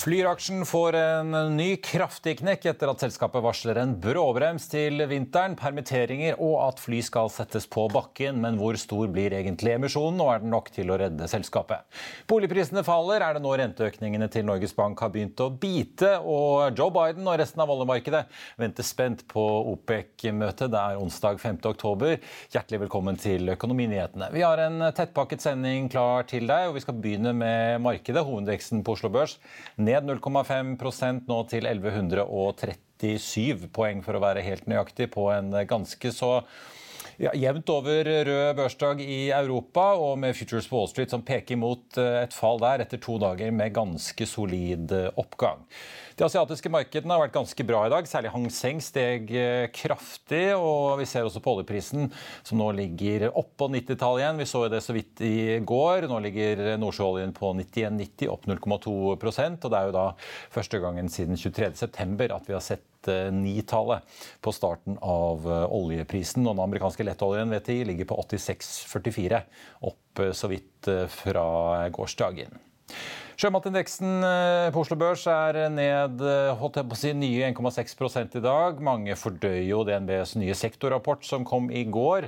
Flyr-aksjen får en ny kraftig knekk etter at selskapet varsler en bråbrems til vinteren, permitteringer og at fly skal settes på bakken. Men hvor stor blir egentlig emisjonen, og er den nok til å redde selskapet? Boligprisene faller, er det nå renteøkningene til Norges Bank har begynt å bite? Og Joe Biden og resten av oljemarkedet venter spent på OPEC-møtet. Det er onsdag 5. oktober. Hjertelig velkommen til Økonominyhetene. Vi har en tettpakket sending klar til deg, og vi skal begynne med markedet. Hovedveksten på Oslo Børs ned 0,5% nå til 1137 poeng, for å være helt nøyaktig, på en ganske så ja, jevnt over rød børsdag i Europa, og med Futures Wall Street som peker mot et fall der etter to dager med ganske solid oppgang. De asiatiske markedene har vært ganske bra i dag. Særlig Hang Seng steg kraftig. og Vi ser også på oljeprisen, som nå ligger oppå 90-tallet igjen. Vi så det så vidt i går. Nå ligger nordsjøoljen på 91,90, opp 0,2% og Det er jo da første gangen siden 23.9 at vi har sett nitallet på starten av oljeprisen. Og den amerikanske lettoljen VTI ligger på 86,44, opp så vidt fra gårsdagen. Sjømatindeksen på Oslo Børs er ned holdt jeg på å si, nye 1,6 i dag. Mange fordøyer jo DNBs nye sektorrapport som kom i går.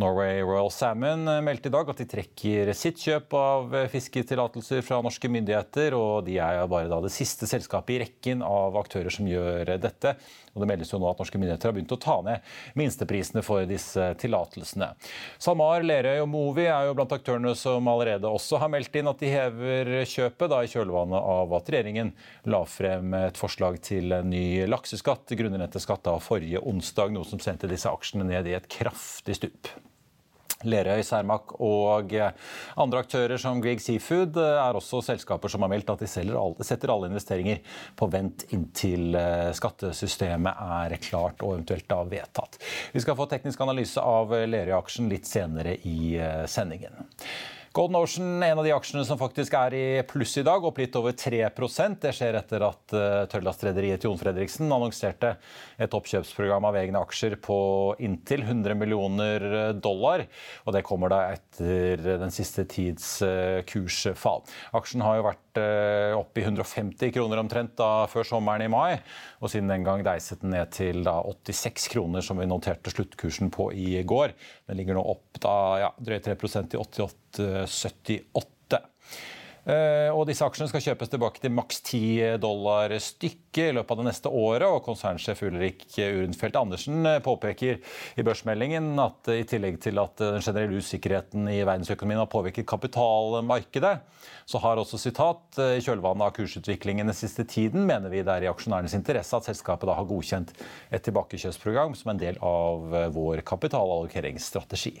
Norway Royal Salmon meldte i dag at de trekker sitt kjøp av fisketillatelser fra norske myndigheter. og De er bare det siste selskapet i rekken av aktører som gjør dette. Og Det meldes jo nå at norske myndigheter har begynt å ta ned minsteprisene for disse tillatelsene. SalMar, Lerøy og Movi er jo blant aktørene som allerede også har meldt inn at de hever kjøpet, da i kjølvannet av at regjeringen la frem et forslag til ny lakseskatt, grunnrenteskatt, da forrige onsdag, noe som sendte disse aksjene ned i et kraftig stup. Lerøy, Cermaq og andre aktører som Grieg Seafood er også selskaper som har meldt at de setter alle investeringer på vent inntil skattesystemet er klart og eventuelt da vedtatt. Vi skal få teknisk analyse av Lerøy-aksjen litt senere i sendingen. Golden Ocean, en av de aksjene som faktisk er i pluss i dag, opp litt over 3 Det skjer etter at tørrlastrederiet Jon Fredriksen annonserte et oppkjøpsprogram av egne aksjer på inntil 100 millioner dollar. Og det kommer da etter den siste tids kursfall. Aksjen har jo vært oppe i 150 kroner omtrent da før sommeren i mai. Og siden den gang deiset den ned til da 86 kroner, som vi noterte sluttkursen på i går. Den ligger nå opp da, ja, drøyt 3% i 88,78. Og disse aksjene skal kjøpes tilbake til maks 10 dollar stykket i løpet av det neste året. og Konsernsjef Ulrik Urenfeldt Andersen påpeker i børsmeldingen at i tillegg til at den generelle usikkerheten i verdensøkonomien har påvirket kapitalmarkedet, så har også sitat i kjølvannet av kursutviklingen den siste tiden mener vi det er i aksjonærenes interesse at selskapet da har godkjent et tilbakekjøpsprogram som en del av vår kapitalallokeringsstrategi.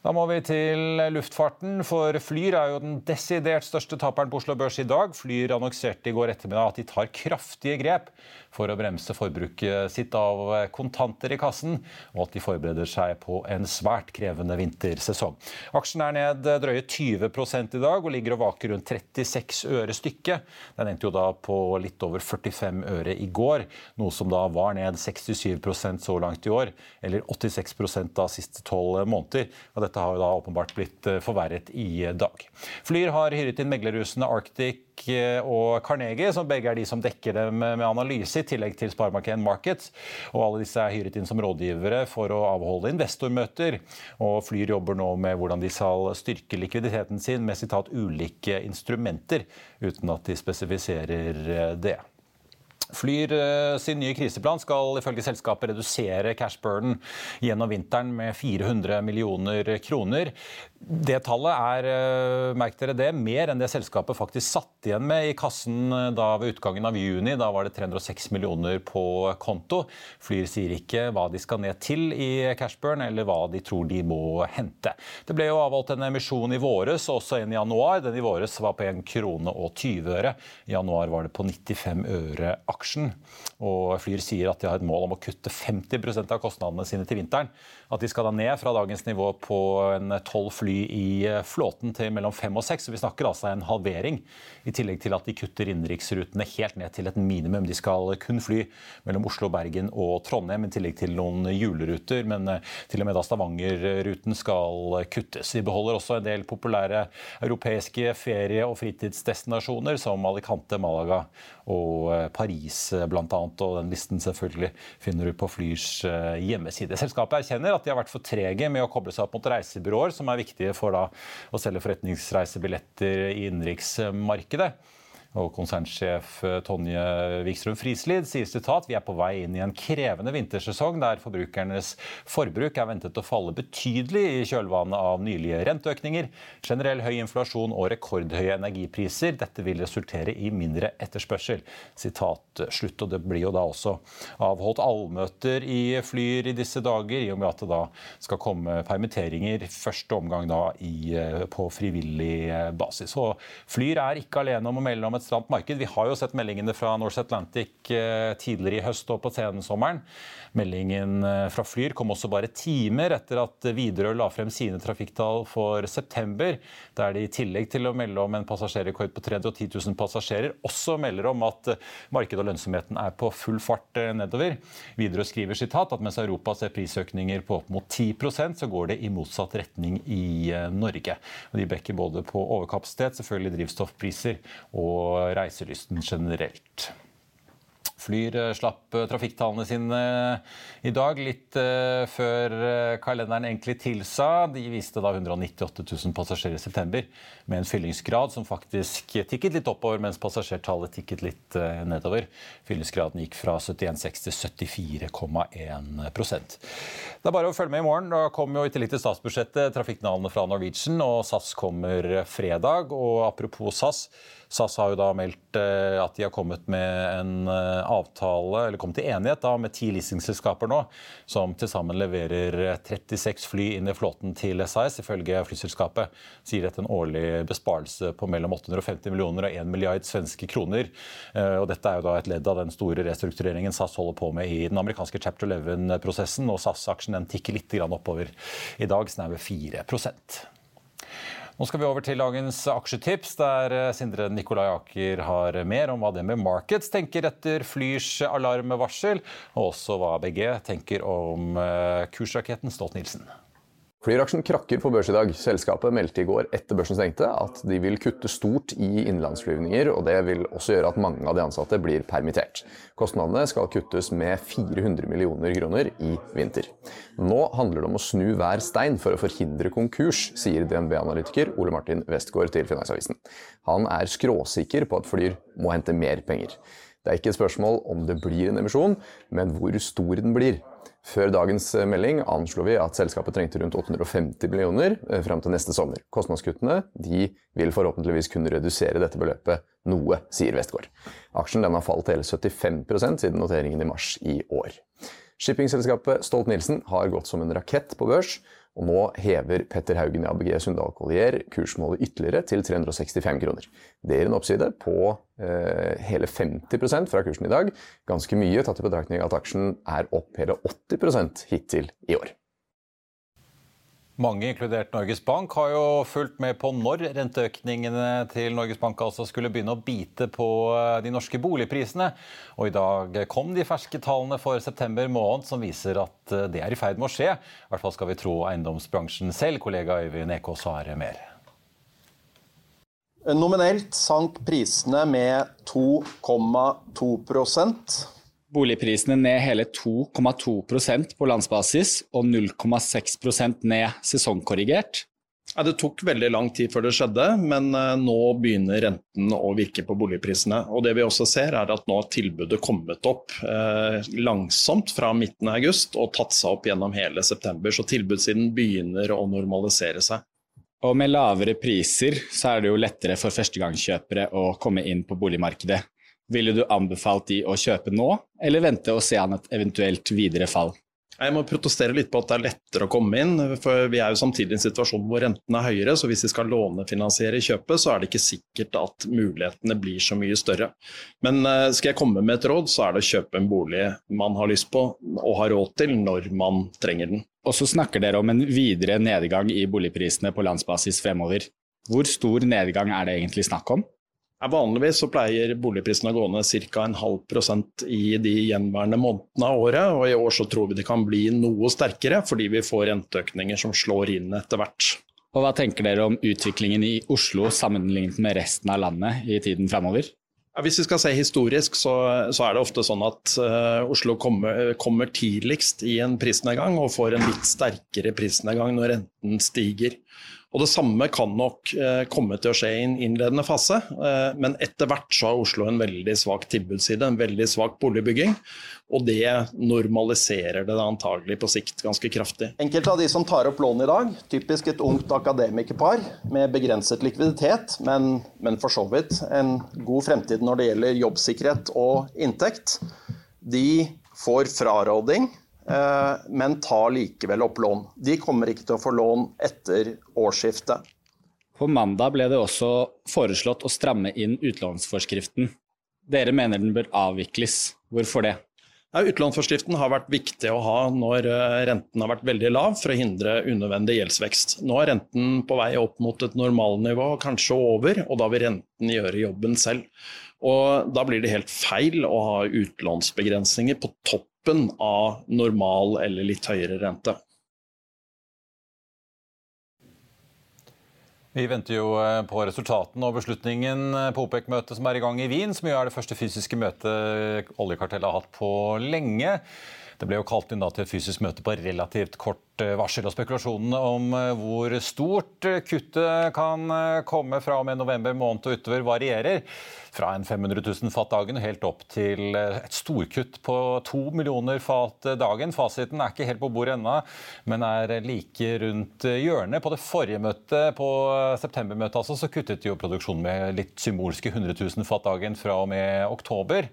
Da må vi til luftfarten, for Flyr er jo den desidert største taperen på Oslo Børs i dag. Flyr annonserte i går ettermiddag at de tar kraftige grep for å bremse forbruket sitt av kontanter i kassen, og at de forbereder seg på en svært krevende vintersesong. Aksjen er ned drøye 20 i dag og ligger og vaker rundt 36 øre stykket. Den endte jo da på litt over 45 øre i går, noe som da var ned 67% så langt i år, eller 86 da siste tolv måneder. Og dette har jo da åpenbart blitt eh, forverret i dag. Flyr har hyret inn meglerhusene Arctic eh, og Carnegie, som begge er de som dekker dem med analyse, i tillegg til Sparemarked Markets. Og alle disse er hyret inn som rådgivere for å avholde investormøter. Og Flyr jobber nå med hvordan de skal styrke likviditeten sin med sitat ulike instrumenter, uten at de spesifiserer eh, det. Flyr eh, sin nye kriseplan skal ifølge selskapet redusere cash burden gjennom vinteren med 400 millioner kroner. Det tallet er eh, merk dere det, mer enn det selskapet faktisk satt igjen med i kassen eh, da ved utgangen av juni. Da var det 306 millioner på konto. Flyr sier ikke hva de skal ned til i cashburn, eller hva de tror de må hente. Det ble jo avholdt en emisjon i våres, også en i januar. Den i våres var på 1 krone og 20 øre. I januar var det på 95 øre aksjen. Og Flyr sier at de har et mål om å kutte 50% av kostnadene sine til vinteren. At de skal da ned fra dagens nivå på en 12 fly i eh, flåten til mellom fem og seks. Vi snakker altså en halvering. I tillegg til at de kutter innenriksrutene helt ned til et minimum. De skal kun fly mellom Oslo, Bergen og Trondheim, i tillegg til noen juleruter. Men eh, til og med da Stavanger-ruten skal kuttes. De beholder også en del populære europeiske ferie- og fritidsdestinasjoner som Alicante, Malaga og Paris Paris bl.a. Og den listen selvfølgelig finner du på Flyrs eh, hjemmeside. Selskapet erkjenner at de har vært for trege med å koble seg opp mot reisebyråer, som er viktige for da, å selge forretningsreisebilletter i innenriksmarkedet. Og konsernsjef eh, Tonje Wikstrøm Frislid sier sitat vi er på vei inn i en krevende vintersesong der forbrukernes forbruk er ventet å falle betydelig i kjølvannet av nylige renteøkninger, generell høy inflasjon og rekordhøye energipriser. Dette vil resultere i mindre etterspørsel. Sitat slutt. Og det blir jo da også avholdt allmøter i Flyr i disse dager, i og med at det da skal komme permitteringer første omgang da i, eh, på frivillig eh, basis. Og Flyr er ikke alene om å melde om et stramt marked. Vi har jo sett meldingene fra Norse Atlantic eh, tidligere i høst og på sensommeren. Meldingen eh, fra Flyr kom også bare timer etter at Widerøe la frem sine trafikktall for september, der de i tillegg til å melde om en passasjerrekord på 310 000 passasjerer, også melder om at eh, markedet og lønnsomheten er på full fart nedover. Widerøe skriver sitat at mens Europa ser prisøkninger på opp mot 10% så går det i motsatt retning i Norge. De bekker både på overkapasitet, selvfølgelig drivstoffpriser og reiselysten generelt. Flyr eh, slapp eh, trafikktallene sine eh, i dag, litt før kalenderen egentlig tilsa. De viste da 198 000 passasjerer i september, med en fyllingsgrad som faktisk tikket litt oppover, mens passasjertallet tikket litt nedover. Fyllingsgraden gikk fra 71,6 til 74,1 Det er bare å følge med i morgen. Da kommer jo i tillegg til statsbudsjettet trafikktallene fra Norwegian, og SAS kommer fredag. Og apropos SAS. SAS har jo da meldt eh, at de har kommet med en eh, avtale, eller kommet til enighet da, med ti leasingselskaper nå, som til sammen leverer 36 fly inn i flåten til SAS. Ifølge flyselskapet sier dette en årlig besparelse på mellom 850 millioner og 1 milliard svenske kroner. Eh, og dette er jo da et ledd av den store restruktureringen SAS holder på med i den amerikanske chapter 11-prosessen. Og SAS-aksjen tikker litt oppover i dag, snaue 4 nå skal vi over til dagens aksjetips, der eh, Sindre Nikolai Aker har mer om hva det med markets tenker etter Flyrs alarmvarsel, og også hva ABG tenker om eh, kursraketten Stolt-Nielsen. Flyr-aksjen krakker på børs i dag. Selskapet meldte i går etter børsen stengte at de vil kutte stort i innenlandsflyvninger, og det vil også gjøre at mange av de ansatte blir permittert. Kostnadene skal kuttes med 400 millioner kroner i vinter. Nå handler det om å snu hver stein for å forhindre konkurs, sier DNB-analytiker Ole Martin Westgård til Finansavisen. Han er skråsikker på at Flyr må hente mer penger. Det er ikke et spørsmål om det blir en emisjon, men hvor stor den blir. Før dagens eh, melding anslo vi at selskapet trengte rundt 850 millioner eh, fram til neste sommer. Kostnadskuttene vil forhåpentligvis kunne redusere dette beløpet noe, sier Westgård. Aksjen har falt hele 75% siden noteringen i mars i år. Shippingselskapet Stolt-Nielsen har gått som en rakett på børs, Og nå hever Petter Haugen i ABG Sundal Collier kursmålet ytterligere til 365 kroner. Det gir en oppside på eh, hele 50% fra kursen i dag. Ganske mye tatt i betraktning at aksjen er opp hele 80% hittil i år. Mange, inkludert Norges Bank, har jo fulgt med på når renteøkningene til Norges Bank altså skulle begynne å bite på eh, de norske boligprisene. Og I dag kom de ferske tallene for september måned som viser at eh, det er i ferd med å skje. I hvert fall skal vi tro eiendomsbransjen selv. Kollega Øyvind Ekås har mer. Nominelt sank prisene med 2,2 Boligprisene ned hele 2,2% på landsbasis og 0,6% ned sesongkorrigert. Ja, det tok veldig lang tid før det skjedde, men eh, nå begynner renten å virke på boligprisene. Og det vi også ser er at nå har tilbudet kommet opp eh, langsomt fra midten av august og tatt seg opp gjennom hele september. Så tilbudssiden begynner å normalisere seg. Og med lavere priser så er det jo lettere for førstegangskjøpere å komme inn på boligmarkedet. Ville du anbefalt de å kjøpe nå, eller vente og se an et eventuelt videre fall? Jeg må protestere litt på at det er lettere å komme inn, for vi er jo samtidig i en situasjon hvor rentene er høyere. Så hvis vi skal lånefinansiere kjøpet, så er det ikke sikkert at mulighetene blir så mye større. Men eh, skal jeg komme med et råd, så er det å kjøpe en bolig man har lyst på og har råd til når man trenger den. Og så snakker dere om en videre nedgang i boligprisene på landsbasis fremover. Hvor stor nedgang er det egentlig snakk om? Vanligvis så pleier boligprisene å gå ned ca. en halv prosent i de gjenværende månedene av året, og i år så tror vi det kan bli noe sterkere, fordi vi får renteøkninger som slår inn etter hvert. Og Hva tenker dere om utviklingen i Oslo sammenlignet med resten av landet i tiden framover? Ja, hvis vi skal se historisk, så, så er det ofte sånn at uh, Oslo kommer, kommer, tidligst i en prisnedgang og får en litt sterkere prisnedgang når renten stiger. Og Det samme kan nok eh, komme til å skje i en innledende fase, eh, men etter hvert så har Oslo en veldig svak tilbudsside, en veldig svak boligbygging. Og det normaliserer det antagelig på sikt ganske kraftig. Enkelte av de som tar opp lån i dag, typisk et ungt akademikerpar med begrenset likviditet, men, men for så vidt en god fremtid når det gjelder jobbsikkerhet og inntekt, de får fraråding men tar likevel opp lån. De kommer ikke til å få lån etter årsskiftet. På mandag ble det også foreslått å stramme inn utlånsforskriften. Dere mener den bør avvikles. Hvorfor det? Ja, utlånsforskriften har vært viktig å ha når eh, renten har vært veldig lav, for å hindre unødvendig gjeldsvekst. Nå er renten på vei opp mot et normalnivå, kanskje over, og da vil renten gjøre jobben selv. Og Da blir det helt feil å ha utlånsbegrensninger på topp toppen av normal eller litt høyere rente. Vi venter jo eh, på resultatene og beslutningen eh, på OPEC-møtet som er i gang i Wien, som jo er det første fysiske møtet oljekartellet har hatt på lenge. Det ble jo kalt inn til et fysisk møte på relativt kort eh, varsel. og Spekulasjonene om eh, hvor stort eh, kuttet kan komme fra og med november måned og utover, varierer. Fra en 500 000 fat dagen helt opp til et storkutt på 2 millioner fat dagen. Fasiten er ikke helt på bordet ennå, men er like rundt hjørnet. På det forrige møtet, på septembermøtet, altså, så kuttet jo produksjonen med litt symbolske 100 000 fat dagen fra og med oktober.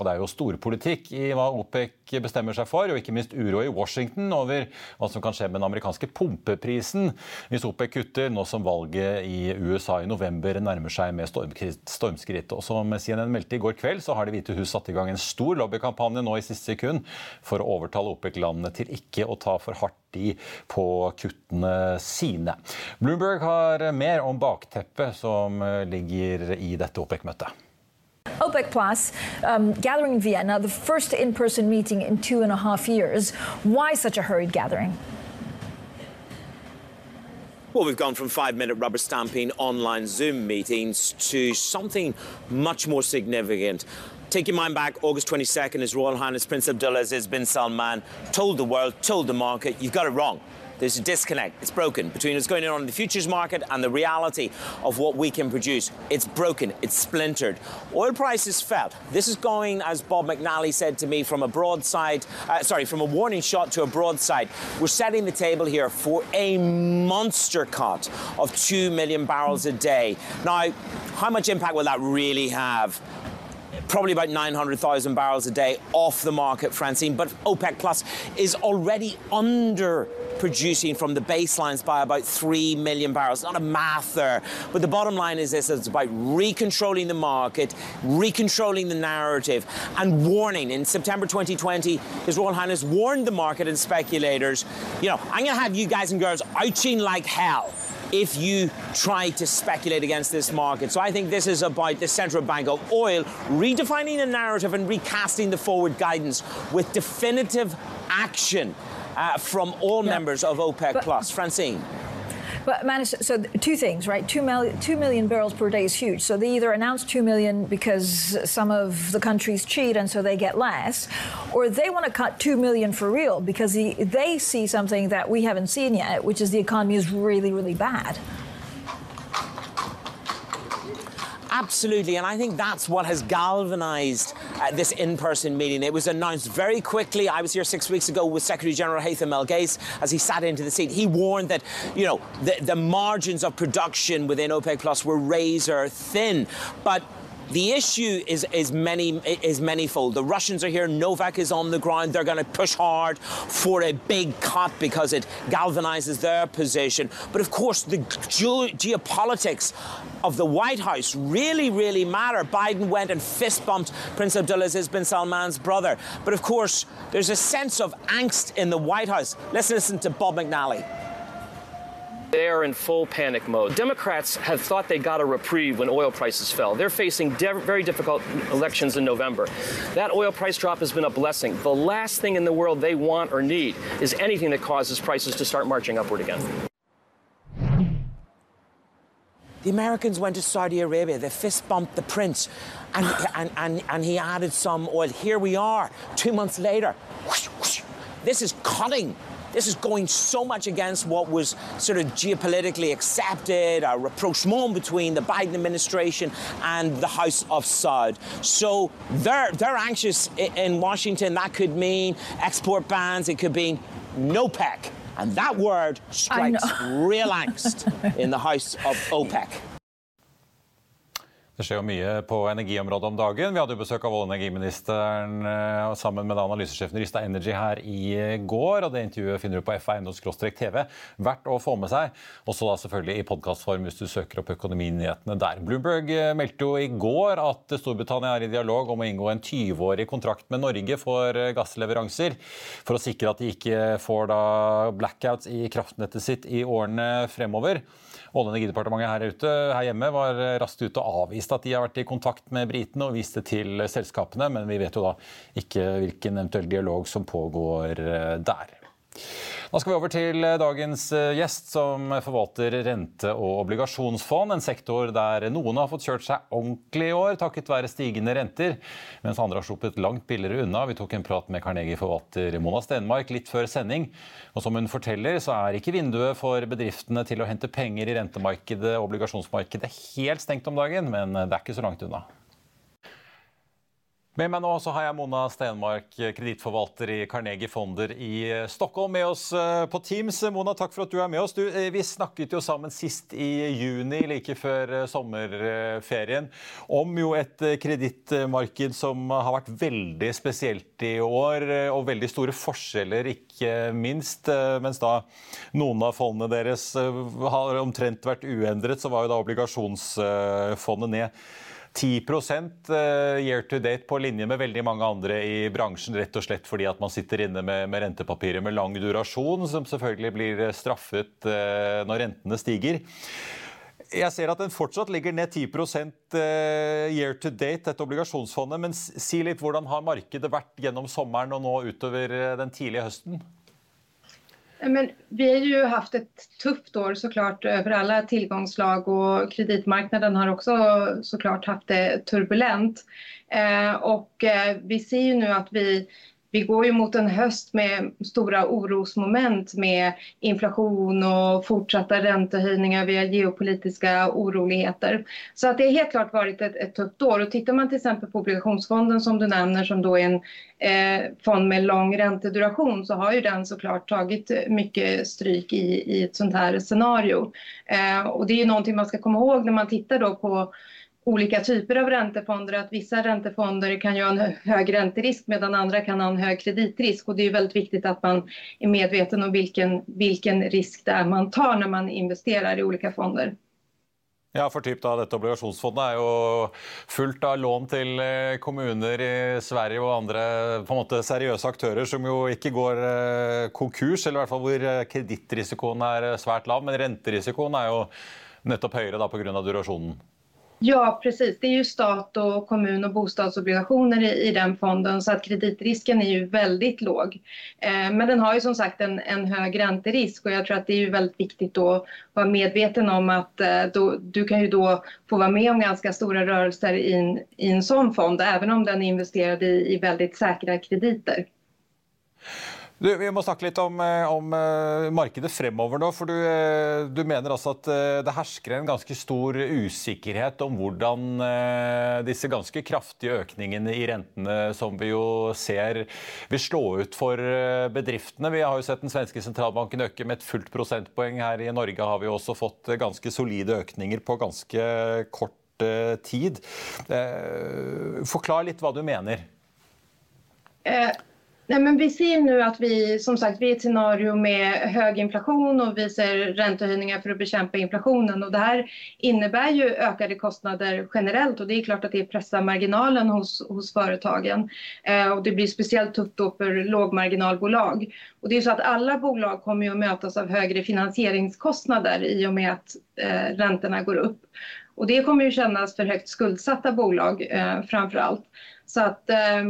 Og Det er jo storpolitikk i hva OPEC bestemmer seg for, og ikke minst uro i Washington over hva som kan skje med den amerikanske pumpeprisen hvis OPEC kutter, nå som valget i USA i november nærmer seg med stormskritt. Og Som CNN meldte i går kveld, så har Det hvite hus satt i gang en stor lobbykampanje nå i siste sekund for å overtale OPEC-landene til ikke å ta for hardt i på kuttene sine. Bloomberg har mer om bakteppet som ligger i dette OPEC-møtet. OPEC Plus um, gathering in Vienna, the first in person meeting in two and a half years. Why such a hurried gathering? Well, we've gone from five minute rubber stamping online Zoom meetings to something much more significant. Take your mind back, August 22nd, His Royal Highness Prince Abdulaziz bin Salman told the world, told the market, you've got it wrong. There's a disconnect. It's broken between what's going on in the futures market and the reality of what we can produce. It's broken. It's splintered. Oil prices fell. This is going, as Bob McNally said to me, from a broadside, uh, sorry, from a warning shot to a broadside. We're setting the table here for a monster cut of 2 million barrels a day. Now, how much impact will that really have? Probably about 900,000 barrels a day off the market, Francine. But OPEC Plus is already under producing from the baselines by about 3 million barrels. Not a math there. But the bottom line is this it's about recontrolling the market, recontrolling the narrative, and warning. In September 2020, His Royal Highness warned the market and speculators, you know, I'm going to have you guys and girls ouching like hell if you try to speculate against this market. So I think this is about the Central Bank of Oil redefining the narrative and recasting the forward guidance with definitive action uh, from all yeah. members of OPEC but, Plus. Francine. But manage, so two things, right? Two million, two million barrels per day is huge. So they either announce two million because some of the countries cheat and so they get less, or they want to cut two million for real because the, they see something that we haven't seen yet, which is the economy is really, really bad. Absolutely, and I think that's what has galvanized uh, this in-person meeting. It was announced very quickly. I was here six weeks ago with Secretary General Haytham El Ghais as he sat into the seat. He warned that, you know, the, the margins of production within OPEC Plus were razor thin, but the issue is is many is manyfold. The Russians are here. Novak is on the ground. They're going to push hard for a big cut because it galvanizes their position. But of course, the ge- geopolitics of the White House really, really matter. Biden went and fist bumped Prince Abdulaziz bin Salman's brother. But of course, there's a sense of angst in the White House. Let's listen to Bob McNally. They are in full panic mode. Democrats have thought they got a reprieve when oil prices fell. They're facing very difficult elections in November. That oil price drop has been a blessing. The last thing in the world they want or need is anything that causes prices to start marching upward again. The Americans went to Saudi Arabia, they fist bumped the prince, and, and, and, and he added some oil. Here we are, two months later. Whoosh, whoosh. This is cutting this is going so much against what was sort of geopolitically accepted, a rapprochement between the Biden administration and the House of Saud. So they're, they're anxious in Washington. That could mean export bans, it could mean no PEC. And that word strikes real angst in the House of OPEC. Det skjer jo mye på energiområdet om dagen. Vi hadde jo besøk av olje- og energiministeren eh, sammen med analysesjefen Rysta Energy her i går. og Det intervjuet finner du på f1.no-tv. Verdt å få med seg. Også da selvfølgelig i podkastform hvis du søker opp økonominyhetene der. Bloomberg eh, meldte jo i går at Storbritannia er i dialog om å inngå en 20-årig kontrakt med Norge for eh, gassleveranser, for å sikre at de ikke får da blackouts i kraftnettet sitt i årene fremover. Olje- og energidepartementet her, ute, her hjemme var raskt ute og avviste at de har vært i kontakt med britene og viste til selskapene, men vi vet jo da ikke hvilken eventuell dialog som pågår eh, der. Da skal vi over til eh, dagens eh, gjest, som forvalter rente- og obligasjonsfond. En sektor der noen har fått kjørt seg ordentlig i år takket være stigende renter, mens andre har sluppet langt billigere unna. Vi tok en prat med Carnegie-forvalter Mona Stenmark litt før sending. Og som hun forteller, så er ikke vinduet for bedriftene til å hente penger i rentemarkedet og obligasjonsmarkedet helt stengt om dagen, men det er ikke så langt unna. Med meg nå så har jeg Mona Stenmark, kredittforvalter i Carnegie Fonder i eh, Stockholm, med oss eh, på Teams. Mona, takk for at du er med oss. Du, eh, vi snakket jo sammen sist i juni, like før sommerferien, om jo et kredittmarked som har vært veldig spesielt i år, og veldig store forskjeller, ikke minst. Mens da noen av fondene deres har omtrent vært uendret, så var jo da obligasjonsfondet ned 10 eh, year to date på linje med veldig mange andre i bransjen, rett og slett fordi at man sitter inne med, med rentepapirer med lang durasjon, som selvfølgelig blir straffet eh, når rentene stiger. Jeg ser at den fortsatt ligger ned 10 eh, year to date, dette obligasjonsfondet. Men si litt, hvordan har markedet vært gjennom sommeren og nå utover den tidlige høsten? Men vi har ju haft ett tufft år såklart för alla tillgångslag och kreditmarknaden har också såklart haft det turbulent. Eh, och eh, vi ser ju nu att vi vi går ju mot en höst med stora orosmoment med inflation och fortsatta räntehöjningar via geopolitiska oroligheter. Så att det har helt klart varit ett, ett tufft år. Och tittar man till exempel på obligationsfonden som du nämner som då är en eh, fond med lång ränteduration så har ju den såklart tagit mycket stryk i, i ett sånt här scenario. Eh, och det är ju någonting man ska komma ihåg när man tittar då på olika typer av räntefonder. Att vissa räntefonder kan ju ha en hög ränterisk medan andra kan ha en hög kreditrisk. Och det är väldigt viktigt att man är medveten om vilken, vilken risk det är man tar när man investerar i olika fonder. Ja, for typ da, Dette obligasjonsfondet er jo fullt av lån til eh, kommuner i Sverige og andre på en måte seriøse aktører som jo ikke går eh, konkurs, eller i hvert fall hvor eh, kredittrisikoen er svært lav. Men renterisikoen er jo nettopp høyere pga. durasjonen. Ja, precis. Det är ju stat och kommun och bostadsobligationer i, i den fonden så att kreditrisken är ju väldigt låg. Eh, men den har ju som sagt en, en hög ränterisk och jag tror att det är ju väldigt viktigt att vara medveten om att eh, då, du kan ju då få vara med om ganska stora rörelser i en, i en sån fond även om den är investerad i, i väldigt säkra krediter. Du, vi må snakke litt om, eh, om uh, markedet fremover nå. for du, uh, du, mener altså at det hersker en ganske stor usikkerhet om hvordan disse ganske kraftige økningene i rentene som vi jo ser vil slå ut for bedriftene. Vi har jo sett den svenske sentralbanken øke med et fullt prosentpoeng. Her i Norge har vi også fått ganske solide økninger på ganske kort tid. Forklar litt hva du mener. Eh Nej, men vi ser nu att vi, som sagt, vi är ett scenario med hög inflation och vi ser räntehöjningar för att bekämpa inflationen. Och det här innebär ju ökade kostnader generellt och det är klart att det pressar marginalen hos, hos företagen. Eh, och det blir speciellt tufft då för lågmarginalbolag. Och det är så att alla bolag kommer ju att mötas av högre finansieringskostnader i och med att eh, räntorna går upp. Och det kommer ju kännas för högt skuldsatta bolag eh, framför allt. Så att eh,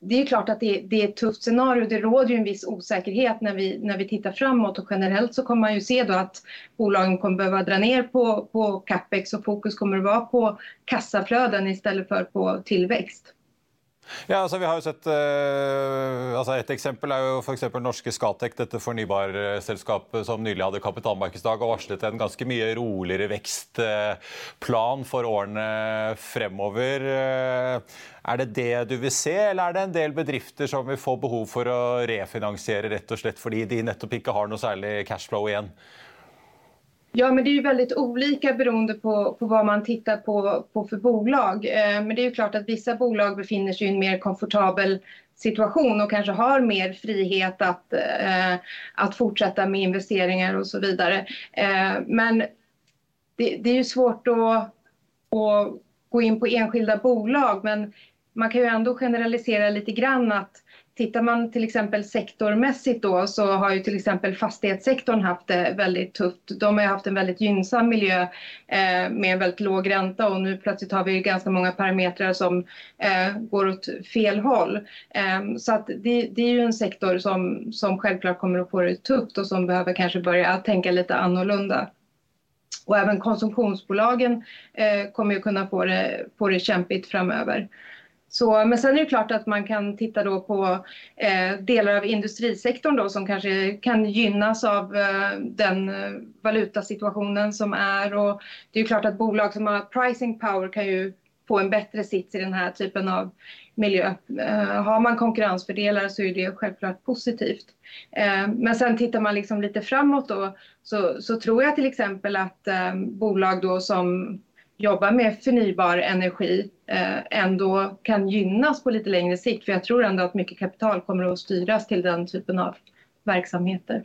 det är klart att det, det, är ett tufft scenario. Det råder ju en viss osäkerhet när vi, när vi tittar framåt och generellt så kommer man ju se då att bolagen kommer behöva dra ner på, på capex och fokus kommer att vara på kassaflöden istället för på tillväxt. Ja, altså vi har jo sett, uh, altså Et eksempel er jo f.eks. norske Skatec, dette fornybarselskapet som nylig hadde kapitalmarkedsdag og varslet en ganske mye roligere vekstplan for årene fremover. Uh, er det det du vil se, eller er det en del bedrifter som vil få behov for å refinansiere rett og slett fordi de nettopp ikke har noe særlig cashflow igjen? Ja, men det är ju väldigt olika beroende på, på vad man tittar på, på för bolag. Eh, men det är ju klart att vissa bolag befinner sig i en mer komfortabel situation och kanske har mer frihet att, eh, att fortsätta med investeringar och så vidare. Eh, men det, det, är ju svårt att, att gå in på enskilda bolag men man kan ju ändå generalisera lite grann att Tittar man till exempel så har ju till exempel fastighetssektorn det väldigt tufft. De har haft en väldigt gynnsam miljö eh, med väldigt låg ränta och nu har vi ganska många parametrar som eh, går åt fel håll. Eh, så att det, det, är ju en sektor som, som självklart kommer att få det tufft och som behöver kanske börja tänka lite annorlunda. Och även konsumtionsbolagen eh, kommer ju kunna få det, få det kämpigt framöver. Så, men sen är det klart att man kan titta då på eh, delar av industrisektorn då som kanske kan gynnas av eh, den eh, valutasituationen som är. Och det är klart att bolag som har pricing power kan ju få en bättre sits i den här typen av miljö. Eh, har man konkurrensfördelar så är det självklart positivt. Eh, men sen tittar man liksom lite framåt då så, så tror jag till exempel att eh, bolag då som jobbar med förnybar energi eh, ändå kan gynnas på lite längre sikt. För jag tror ändå att mycket kapital kommer att styras till den typen av verksamheter.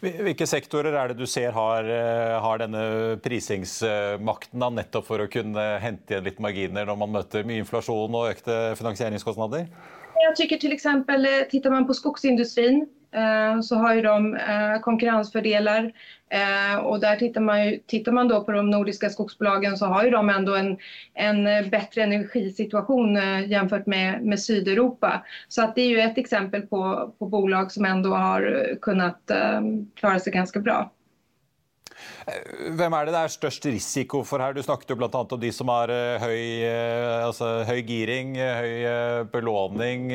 Hvilke sektorer er det du ser har, eh, har denne prisingsmakten nettopp for å kunne hente igjen litt marginer når man møter mye inflasjon og økte finansieringskostnader? Jag tycker till exempel, eh, tittar man på skogsindustrin Eh, så har de eh, konkurrensfördelar. Eh, och där tittar man, ju, tittar man då på de nordiska skogsbolagen så har de ändå en, en bättre energisituation jämfört med, med Sydeuropa. Så att det är ju ett exempel på, på bolag som ändå har kunnat klara sig ganska bra. Hvem er det det er størst risiko for her? Du snakket jo bl.a. om de som har høy, altså, høy giring, høy belåning.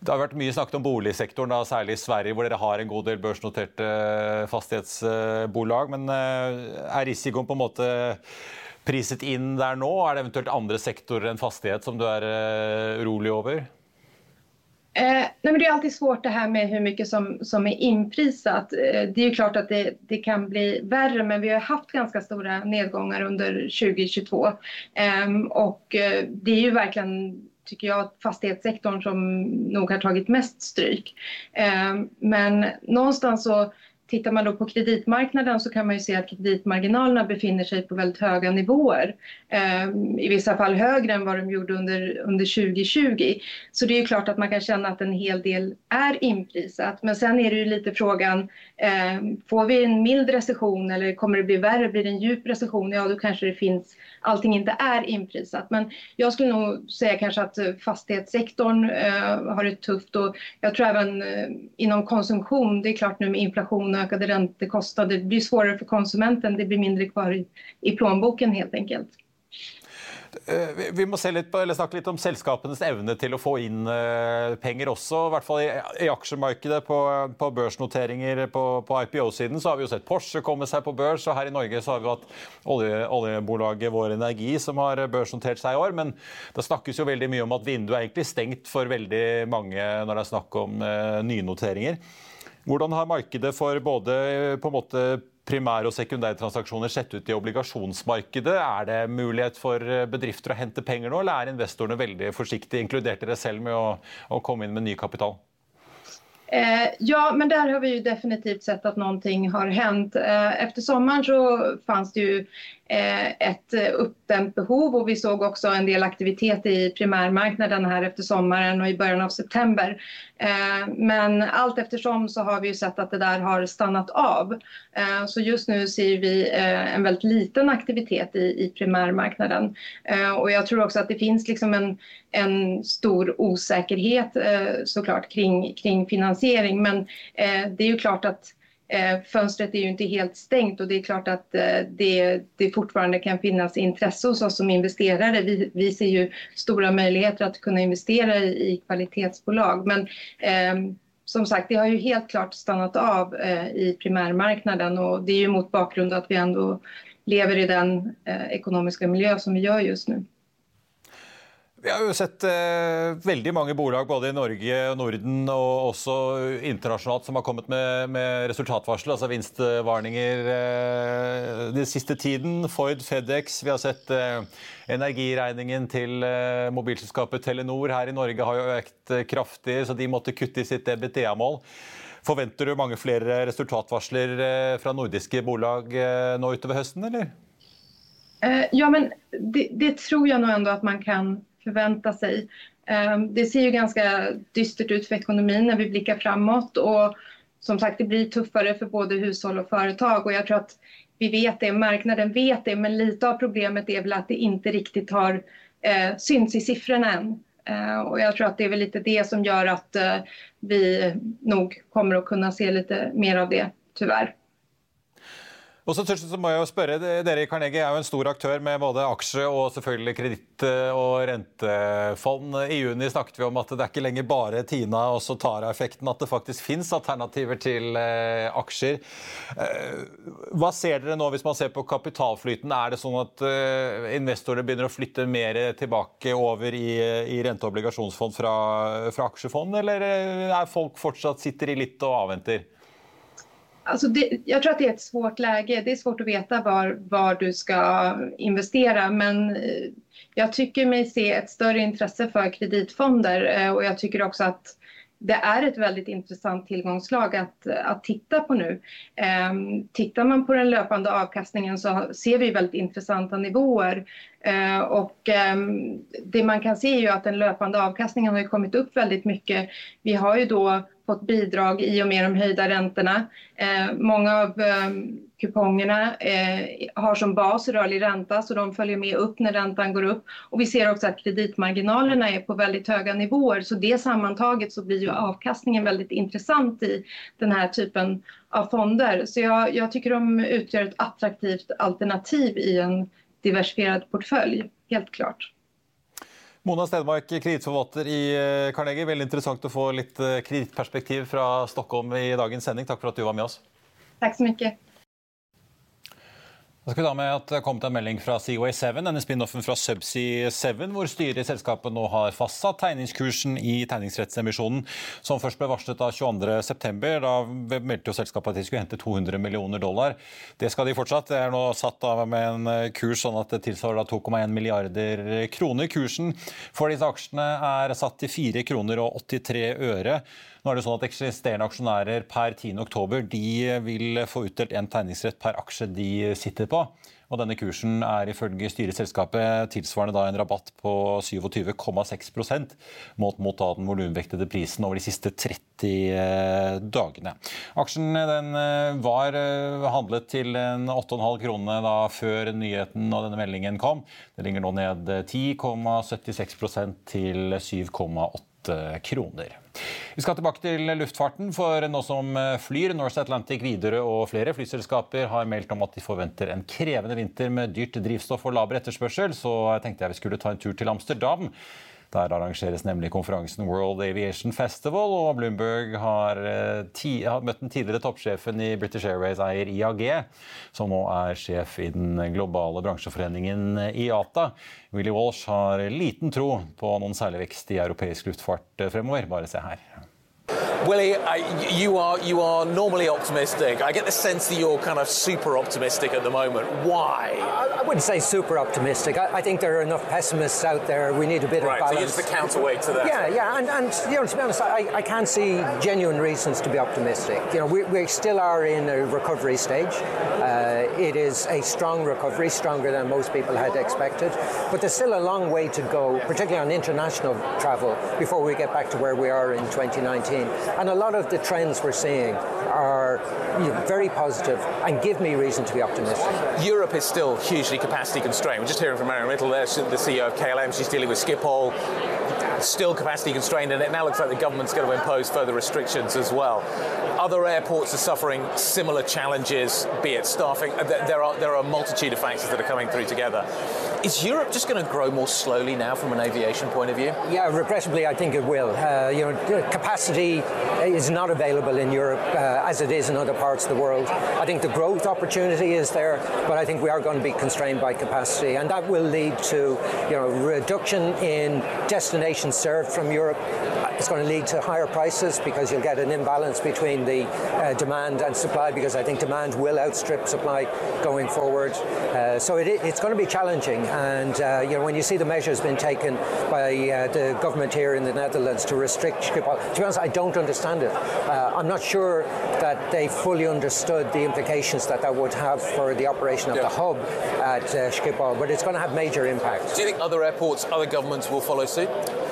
Det har vært mye snakket om boligsektoren, da, særlig i Sverige, hvor dere har en god del børsnoterte eh, fastighetsbolag. Men eh, er risikoen på en måte priset inn der nå? Er det eventuelt andre sektorer enn fastighet som du er eh, urolig over? Eh, nej det är alltid svårt det här med hur mycket som, som är inprisat. Eh, det är klart att det, det, kan bli värre men vi har haft ganska stora nedgångar under 2022. Eh, och det är ju verkligen tycker jag, fastighetssektorn som nog har tagit mest stryk. Ehm, men någonstans så Tittar man då på kreditmarknaden så kan man se att kreditmarginalerna befinner sig på väldigt höga nivåer. Eh, I vissa fall högre än vad de gjorde under, under 2020. Så det är klart att man kan känna att en hel del är inprisat. Men sen är det ju lite frågan, eh, får vi en mild recession eller kommer det bli värre, blir det en djup recession? Ja, då kanske det finns allting inte är inprisat. Men jag skulle nog säga kanske att eh, fastighetssektorn eh, har det tufft och jag tror även eh, inom konsumtion, det är klart nu med inflation och ökade räntekostnader, det blir svårare för konsumenten, det blir mindre kvar i, plånboken helt enkelt. Eh, vi må litt på, snakke litt om selskapenes evne til å få inn uh, penger også. I hvert fall i, i aksjemarkedet. På, på børsnoteringer på, på IPO-siden så har vi jo sett Porsche komme seg på børs. og Her i Norge så har vi hatt olje, oljebolaget Vår Energi som har børsnotert seg i år. Men det snakkes jo veldig mye om at vinduet er egentlig stengt for veldig mange når det er snakk om uh, nynoteringer. Hvordan har markedet for både på en måte primær- og sekundærtransaksjoner sett ut i obligasjonsmarkedet? Er det mulighet for bedrifter å hente penger nå, eller er investorene veldig forsiktige, inkludert dere selv, med å, å komme inn med ny kapital? Eh, ja, men der har vi jo definitivt sett at noe har hendt. Eh, sommeren så fanns det eh, ett uppdämt behov och vi såg också en del aktivitet i primärmarknaden här efter sommaren och i början av september. Men allt eftersom så har vi sett att det där har stannat av. Så just nu ser vi en väldigt liten aktivitet i primärmarknaden. Och jag tror också att det finns liksom en, en stor osäkerhet såklart kring, kring finansiering. Men det är ju klart att Eh, fönstret är ju inte helt stängt och det är klart att eh, det, det fortfarande kan finnas intresse hos oss som investerare. Vi, vi ser ju stora möjligheter att kunna investera i, i kvalitetsbolag. Men eh, som sagt, det har ju helt klart stannat av eh, i primärmarknaden och det är ju mot bakgrund att vi ändå lever i den eh, ekonomiska miljö som vi gör just nu. Vi har jo sett eh, veldig mange bolag både i Norge Norden og også internasjonalt som har kommet med, med resultatvarsel, altså vinstvarninger eh, den siste tiden. Ford, Fedex. Vi har sett eh, energiregningen til eh, mobilselskapet Telenor her i Norge har jo økt eh, kraftig, så de måtte kutte i sitt EBTA-mål. Forventer du mange flere resultatvarsler eh, fra nordiske bolag nå utover høsten, eller? Ja, men det, det tror jeg nå ändå at man kan förvänta sig. Ehm, det ser ju ganska dystert ut för ekonomin när vi blickar framåt och som sagt det blir tuffare för både hushåll och företag och jag tror att vi vet det, marknaden vet det men lite av problemet är väl att det inte riktigt har eh, synts i siffrorna än. Eh, och jag tror att det är väl lite det som gör att eh, vi nog kommer att kunna se lite mer av det, tyvärr. Og så, så må jeg jo spørre, Dere i Carnegie er jo en stor aktør med både aksje og selvfølgelig kreditt- og rentefond. I juni snakket vi om at det er ikke lenger bare Tina og Tara-effekten, at det faktisk fins alternativer til eh, aksjer. Eh, hva ser dere nå hvis man ser på kapitalflyten? Er det sånn at investorer begynner å flytte mer tilbake over i, i rente- og obligasjonsfond fra, fra aksjefond, eller er folk fortsatt sitter i litt og avventer? Alltså det, jag tror att det är ett svårt läge. Det är svårt att veta var, var du ska investera men eh, jag tycker mig se ett större intresse för kreditfonder eh, och jag tycker också att det är ett väldigt intressant tillgångslag att, att titta på nu. Ehm, tittar man på den löpande avkastningen så ser vi väldigt intressanta nivåer. Ehm, och ehm, det man kan se är ju att den löpande avkastningen har kommit upp väldigt mycket. Vi har ju då fått bidrag i och med de höjda räntorna. Eh, många av eh, kupongerna eh, har som bas rörlig ränta så de följer med upp när räntan går upp. Och vi ser också att kreditmarginalerna är på väldigt höga nivåer så det sammantaget så blir ju avkastningen väldigt intressant i den här typen av fonder. Så jag, jag tycker de utgör ett attraktivt alternativ i en diversifierad portfölj, helt klart. Mona Stedmark, kredittforvalter i eh, Carnegie. Veldig interessant å få litt eh, kredittperspektiv fra Stockholm i dagens sending. Takk for at du var med oss. Takk så mye. Da skal vi da med at Det er kommet en melding fra Seaway7, denne spin-offen fra Subsea7, hvor styret i selskapet nå har fastsatt tegningskursen i tegningsrettsemisjonen, som først ble varslet av 22.9. Da meldte jo selskapet at de skulle hente 200 millioner dollar. Det skal de fortsatt. Det er nå satt av med en kurs sånn at det tilsvarer 2,1 milliarder kroner. Kursen for disse aksjene er satt til 4 kroner og 83 øre. Nå er det sånn at Eksisterende aksjonærer per 10.10 de vil få utdelt en tegningsrett per aksje de sitter på. Og denne Kursen er ifølge styret i selskapet tilsvarende da en rabatt på 27,6 målt mot den volumvektede prisen over de siste 30 eh, dagene. Aksjen den eh, var eh, handlet til 8,5 kroner før nyheten og denne meldingen kom. Det ligger nå ned 10,76% til 7,8 kroner. Vi skal tilbake til luftfarten, for nå som flyr Norse Atlantic Widerøe og flere flyselskaper har meldt om at de forventer en krevende vinter med dyrt drivstoff og laber etterspørsel, så tenkte jeg vi skulle ta en tur til Amsterdam. Der arrangeres nemlig konferansen World Aviation Festival, og Bloomberg har, eh, ti, har møtt den tidligere toppsjefen i British Airways-eier IAG, som nå er sjef i den globale bransjeforeningen IATA. Willy Walsh har liten tro på noen særlig vekst i europeisk luftfart fremover. Bare se her. Willie, uh, you are you are normally optimistic. I get the sense that you're kind of super optimistic at the moment. Why? I, I wouldn't say super optimistic. I, I, think there are enough pessimists out there. We need a bit right, of balance. So the counterweight to that. Yeah, yeah, and, and you know, to be honest, I, I can't see genuine reasons to be optimistic. You know, we, we still are in a recovery stage. Uh, it is a strong recovery, stronger than most people had expected. But there's still a long way to go, particularly on international travel, before we get back to where we are in 2019. And a lot of the trends we're seeing are you know, very positive and give me reason to be optimistic. Europe is still hugely capacity constrained. We're just hearing from Marion Mittel there, the CEO of KLM. She's dealing with Schiphol still capacity constrained, and it now looks like the government's going to impose further restrictions as well. Other airports are suffering similar challenges, be it staffing. There are there are a multitude of factors that are coming through together. Is Europe just going to grow more slowly now from an aviation point of view? Yeah, regrettably, I think it will. Uh, you know, capacity is not available in Europe uh, as it is in other parts of the world. I think the growth opportunity is there, but I think we are going to be constrained by capacity, and that will lead to you know reduction in destinations served from Europe. It's going to lead to higher prices because you'll get an imbalance between the uh, demand and supply because I think demand will outstrip supply going forward. Uh, so it, it's going to be challenging. And uh, you know when you see the measures being taken by uh, the government here in the Netherlands to restrict Schiphol, to be honest, I don't understand it. Uh, I'm not sure that they fully understood the implications that that would have for the operation of yeah. the hub at uh, Schiphol, but it's going to have major impact. Do you think other airports, other governments will follow suit?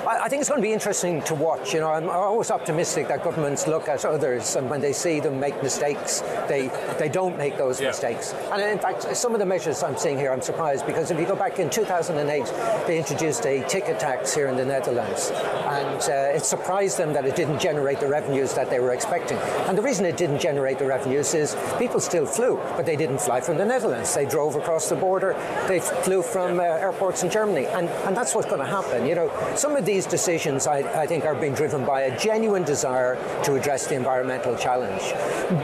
I, I think it's going to be interesting to watch. You know, I'm always optimistic that governments look at others and when they see them make mistakes, they they don't make those yeah. mistakes. And in fact, some of the measures I'm seeing here, I'm surprised because if you go back in 2008, they introduced a ticket tax here in the Netherlands, and uh, it surprised them that it didn't generate the revenues that they were expecting. And the reason it didn't generate the revenues is people still flew, but they didn't fly from the Netherlands. They drove across the border. They flew from uh, airports in Germany, and and that's what's going to happen. You know, some of these decisions I, I think are being driven by a genuine desire to address the environmental challenge,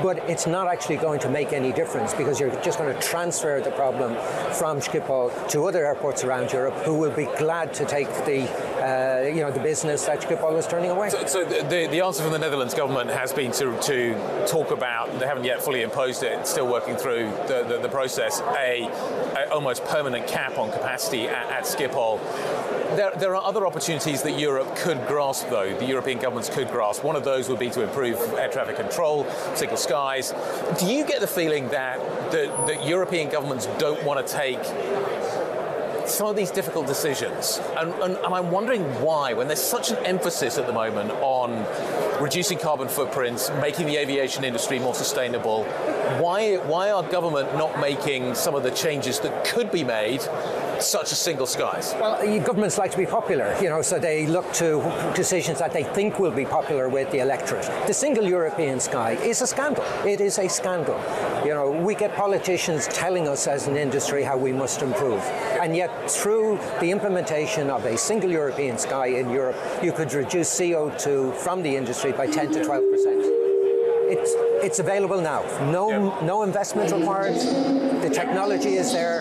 but it's not actually going to make any difference because you're just going to transfer the problem from Schiphol to other airports around Europe, who will be glad to take the uh, you know the business that Schiphol is turning away. So, so the, the answer from the Netherlands government has been to, to talk about they haven't yet fully imposed it, still working through the, the, the process a, a, almost permanent cap on capacity at, at Schiphol. There, there, are other opportunities that Europe could grasp, though, the European governments could grasp. One of those would be to improve air traffic control, single skies. Do you get the feeling that, that, that European governments don't want to take some of these difficult decisions. And, and, and, I'm wondering why, when there's such an emphasis at the moment on reducing carbon footprints, making the aviation industry more sustainable, why, why are government not making some of the changes that could be made such as single skies? Well, eh, governments like to be popular, you know, so they look to decisions that they think will be popular with the electorate. The single European sky is a scandal. It is a scandal. You know, we get politicians telling us as an industry how we must improve. And yet, through the implementation of a single European sky in Europe, you could reduce CO2 from the industry by 10 to 12 percent. it's, it's available now. No, no investment required. The technology is there.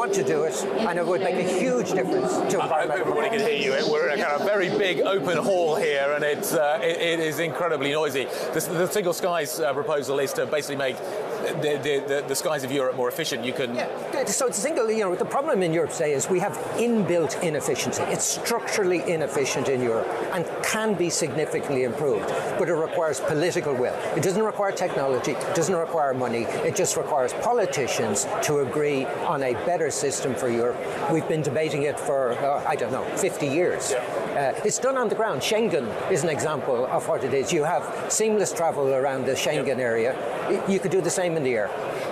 Want to do it, and it would make a huge difference to I hope everybody can hear you. We're in a kind of very big open hall here, and it's uh, it, it is incredibly noisy. The, the Single Skies uh, proposal is to basically make the, the, the, the skies of Europe more efficient. You can. Yeah, so it's a single, you know, the problem in Europe today is we have inbuilt inefficiency. It's structurally inefficient in Europe and can be significantly improved, but it requires political will. It doesn't require technology, it doesn't require money, it just requires politicians to agree on a better system for Europe. We've been debating it for, uh, I don't know, 50 years. Uh, it's done on the ground. Schengen is an example of what it is. You have seamless travel around the Schengen area. You could do the same in the air.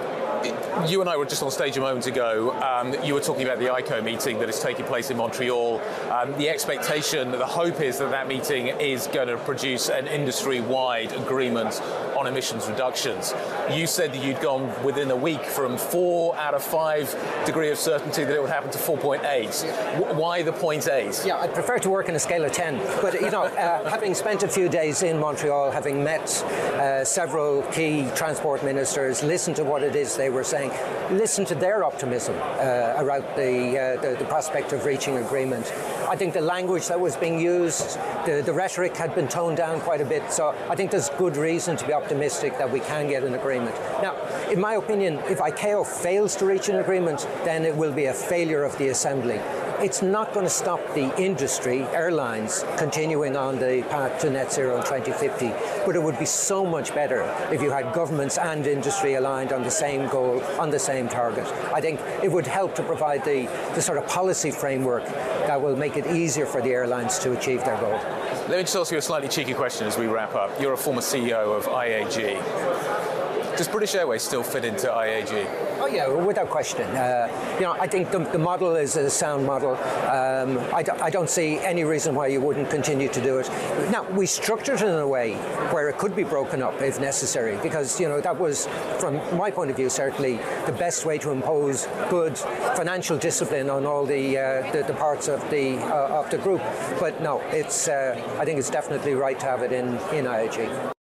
You and I were just on stage a moment ago. Um, you were talking about the ICO meeting that is taking place in Montreal. Um, the expectation, the hope is that that meeting is going to produce an industry-wide agreement on emissions reductions. You said that you'd gone within a week from four out of five degree of certainty that it would happen to 4.8. Why the 0.8? Yeah, I'd prefer to work in a scale of 10. But, you know, uh, having spent a few days in Montreal, having met uh, several key transport ministers, listened to what it is they were saying, listen to their optimism uh, around the, uh, the, the prospect of reaching agreement. I think the language that was being used, the, the rhetoric had been toned down quite a bit. So I think there's good reason to be optimistic that we can get an agreement. Now, in my opinion, if ICAO fails to reach an agreement, then it will be a failure of the assembly. It's not going to stop the industry, airlines, continuing on the path to net zero in 2050, but it would be so much better if you had governments and industry aligned on the same goal, on the same target. I think it would help to provide the, the sort of policy framework that will make it easier for the airlines to achieve their goal. Let me just ask you a slightly cheeky question as we wrap up. You're a former CEO of IAG. Does British Airways still fit into IAG? Oh yeah, without question. Uh, you know, I think the, the, model is a sound model. Um, I, do, I, don't see any reason why you wouldn't continue to do it. Now we structured it in a way where it could be broken up if necessary, because you know that was, from my point of view, certainly the best way to impose good financial discipline on all the uh, the, the, parts of the uh, of the group. But no, it's uh, I think it's definitely right to have it in in IAG.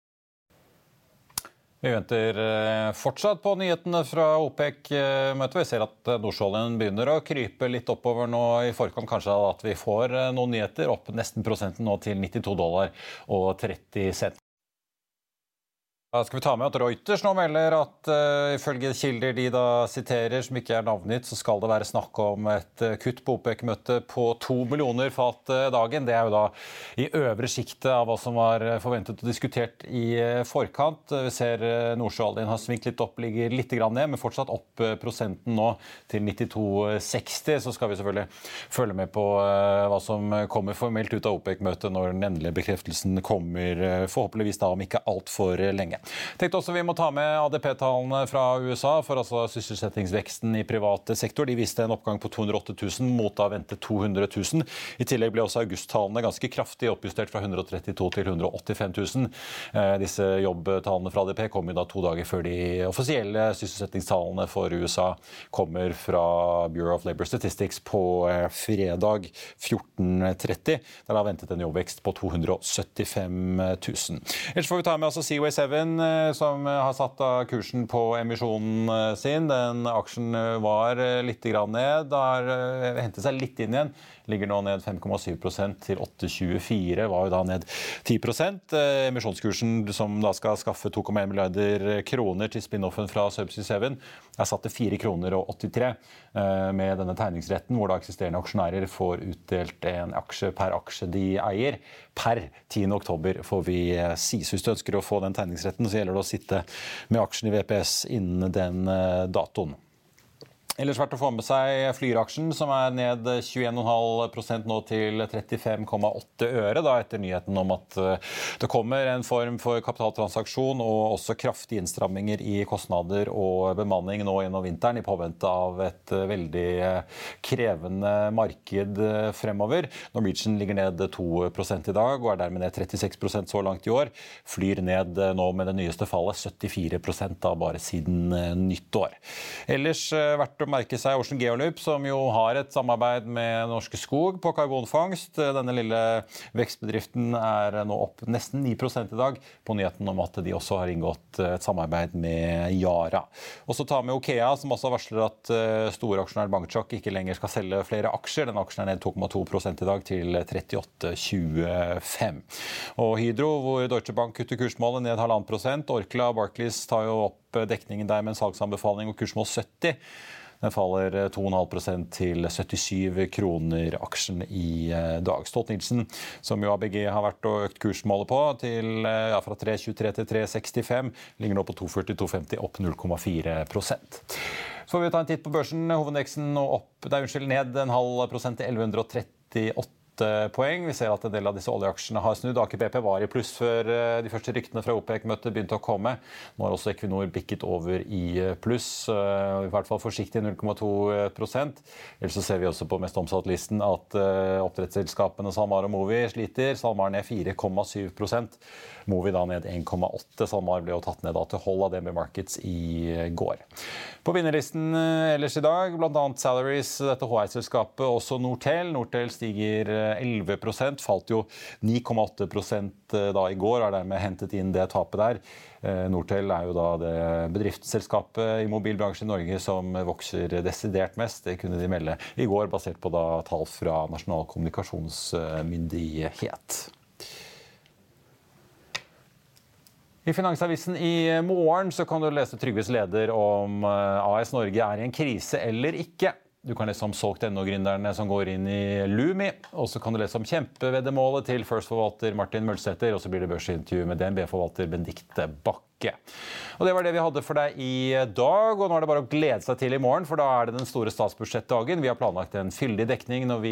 Vi venter eh, fortsatt på nyhetene fra OPEC-møtet. Vi ser at eh, nordsjøoljen begynner å krype litt oppover nå i forkant. Kanskje at vi får eh, noen nyheter opp nesten prosenten nå til 92 dollar og 30 cent. Da skal vi ta med at Reuters nå melder at uh, ifølge kilder de da siterer, som ikke er navngitt, så skal det være snakk om et uh, kutt på OPEC-møtet på to millioner fat uh, dagen. Det er jo da i øvre sjiktet av hva som var forventet og diskutert i forkant. Vi ser Nordsjøoljen har svingt litt opp, ligger litt ned, men fortsatt opp prosenten nå til 92,60. Så skal vi selvfølgelig følge med på hva som kommer formelt ut av OPEC-møtet når den endelige bekreftelsen kommer, forhåpentligvis da om ikke altfor lenge. Tenkte også Vi må ta med ADP-tallene fra USA. for altså Sysselsettingsveksten i privat sektor de viste en oppgang på 208 000 mot da ventet 200 000. I tillegg ble også augusttallene ganske kraftig oppjustert fra 132 til 185 000. Eh, disse jobbtallene fra ADP kom jo da to dager før de offisielle sysselsettingstallene for USA kommer fra Bureau of Labor Statistics på eh, fredag 14.30. Det har ventet en jobbvekst på 275 000. Ellers får vi ta med altså Seaway 7 Norwegian, eh, som har satt av kursen på emisjonen eh, sin. Den aksjen eh, var litt ned, har hentet seg litt inn igjen. Ligger nå ned 5,7% til 8,24. Var jo da ned 10% Emisjonskursen som da skal skaffe 2,1 milliarder kroner til spin-offen fra Subsea 7, er satt til 4 kroner og 83 med denne tegningsretten, hvor da eksisterende aksjonærer får utdelt en aksje per aksje de eier. Per 10.10 får vi si. Så hvis du ønsker å få den tegningsretten, så gjelder det å sitte med aksjen i VPS innen den datoen. Ellers verdt å få med seg Flyr-aksjen, som er ned 21,5% nå til 35,8 øre, da, etter nyheten om at eh, det kommer en form for kapitaltransaksjon og også kraftige innstramminger i kostnader og bemanning nå gjennom vinteren, i påvente av et eh, veldig eh, krevende marked fremover. Norwegian ligger ned 2 i dag og er dermed ned 36% så langt i år. Flyr ned nå med det nyeste fallet 74% da bare siden nyttår. Ellers verdt å å merke seg Ocean Geolup, som jo har et samarbeid med Norske Skog på karbonfangst. Denne lille vekstbedriften er nå opp nesten 9 i dag på nyheten om at de også har inngått et samarbeid med Yara. Og så tar vi Okea, som også varsler at eh, storaksjonær Bangchok ikke lenger skal selge flere aksjer. Den aksjen er ned 2,2 i dag til 38,25. Og Hydro, hvor Deutsche Bank kutter kursmålet ned halvannen prosent. Orkla og Barclays tar jo opp dekningen der med en salgsanbefaling og kursmål 70. Den faller 2,5% til 77 kroner aksjen i eh, dag. Stolt-Nielsen, som jo ABG har vært og økt kursmålet på, til, eh, ja, fra 3,23 til 3,65, ligger nå på 2,40-2,50, opp 0,4% Så får vi ta en titt på børsen. Hovedindeksen opp, er unnskyld, ned en halv prosent til 1138 poeng. Vi ser at en del av disse oljeaksjene har snudd. Aker BP var i pluss før eh, de første ryktene fra OPEC-møtet begynte å komme. Nå har også Equinor bikket over i eh, pluss, eh, i hvert fall forsiktig 0,2% Ellers så ser vi også på mest omsatt-listen at oppdrettsselskapene SalMar og Movi sliter. SalMar ned 4,7 Movi da ned 1,8. SalMar ble jo tatt ned til hold av DNB Markets i går. På vinnerlisten ellers i dag bl.a. Salaries, dette HI-selskapet, også Nortel. Nortel stiger 11% falt jo 9,8 eh, da i går, har dermed hentet inn det tapet der. Eh, Nortel er jo da det bedriftsselskapet i mobilbransjen i Norge som vokser desidert mest. Det kunne de melde i går, basert på tall fra Nasjonal kommunikasjonsmyndighet. I Finansavisen i morgen kan du lese Trygves leder om eh, AS Norge er i en krise eller ikke. Du kan lese om solgt.no-gründerne som går inn i Lumi. Og så kan du lese om kjempeveddemålet til First-forvalter Martin Mølsæter. Og så blir det børsintervju med DNB-forvalter Benedicte Bakke. Og Det var det vi hadde for deg i dag. og Nå er det bare å glede seg til i morgen, for da er det den store statsbudsjettdagen. Vi har planlagt en fyldig dekning når vi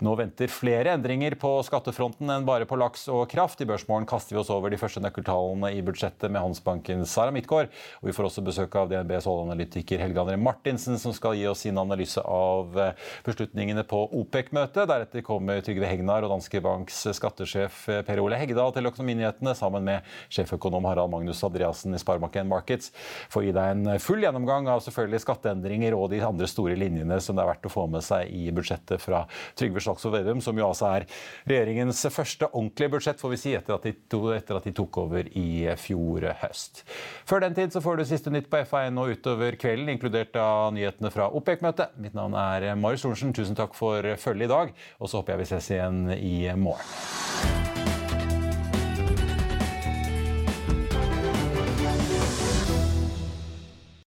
nå venter flere endringer på skattefronten enn bare på laks og kraft. I Børsmorgen kaster vi oss over de første nøkkeltallene i budsjettet med Håndsbankens Sara Midtgaard. Og vi får også besøk av DNBs oljeanalytiker Helge André Martinsen, som skal gi oss sin analyse av beslutningene på OPEC-møtet. Deretter kommer Trygve Hegnar og Danske Banks skattesjef Per Ole Heggedal til Økonominyhetene, sammen med sjeføkonom Harald Magnus Andreassen i Sparebanken Market Markets for å gi deg en full gjennomgang av selvfølgelig skatteendringer og de andre store linjene som det er verdt å få med seg i budsjettet fra Trygve Slagsvold Vedum, som jo altså er regjeringens første ordentlige budsjett, får vi si, etter at, de to, etter at de tok over i fjor høst. Før den tid så får du siste nytt på FA1 og utover kvelden, inkludert av nyhetene fra OPEC-møtet. Mitt navn er Marius Lorentzen. Tusen takk for følget i dag, og så håper jeg vi ses igjen i morgen.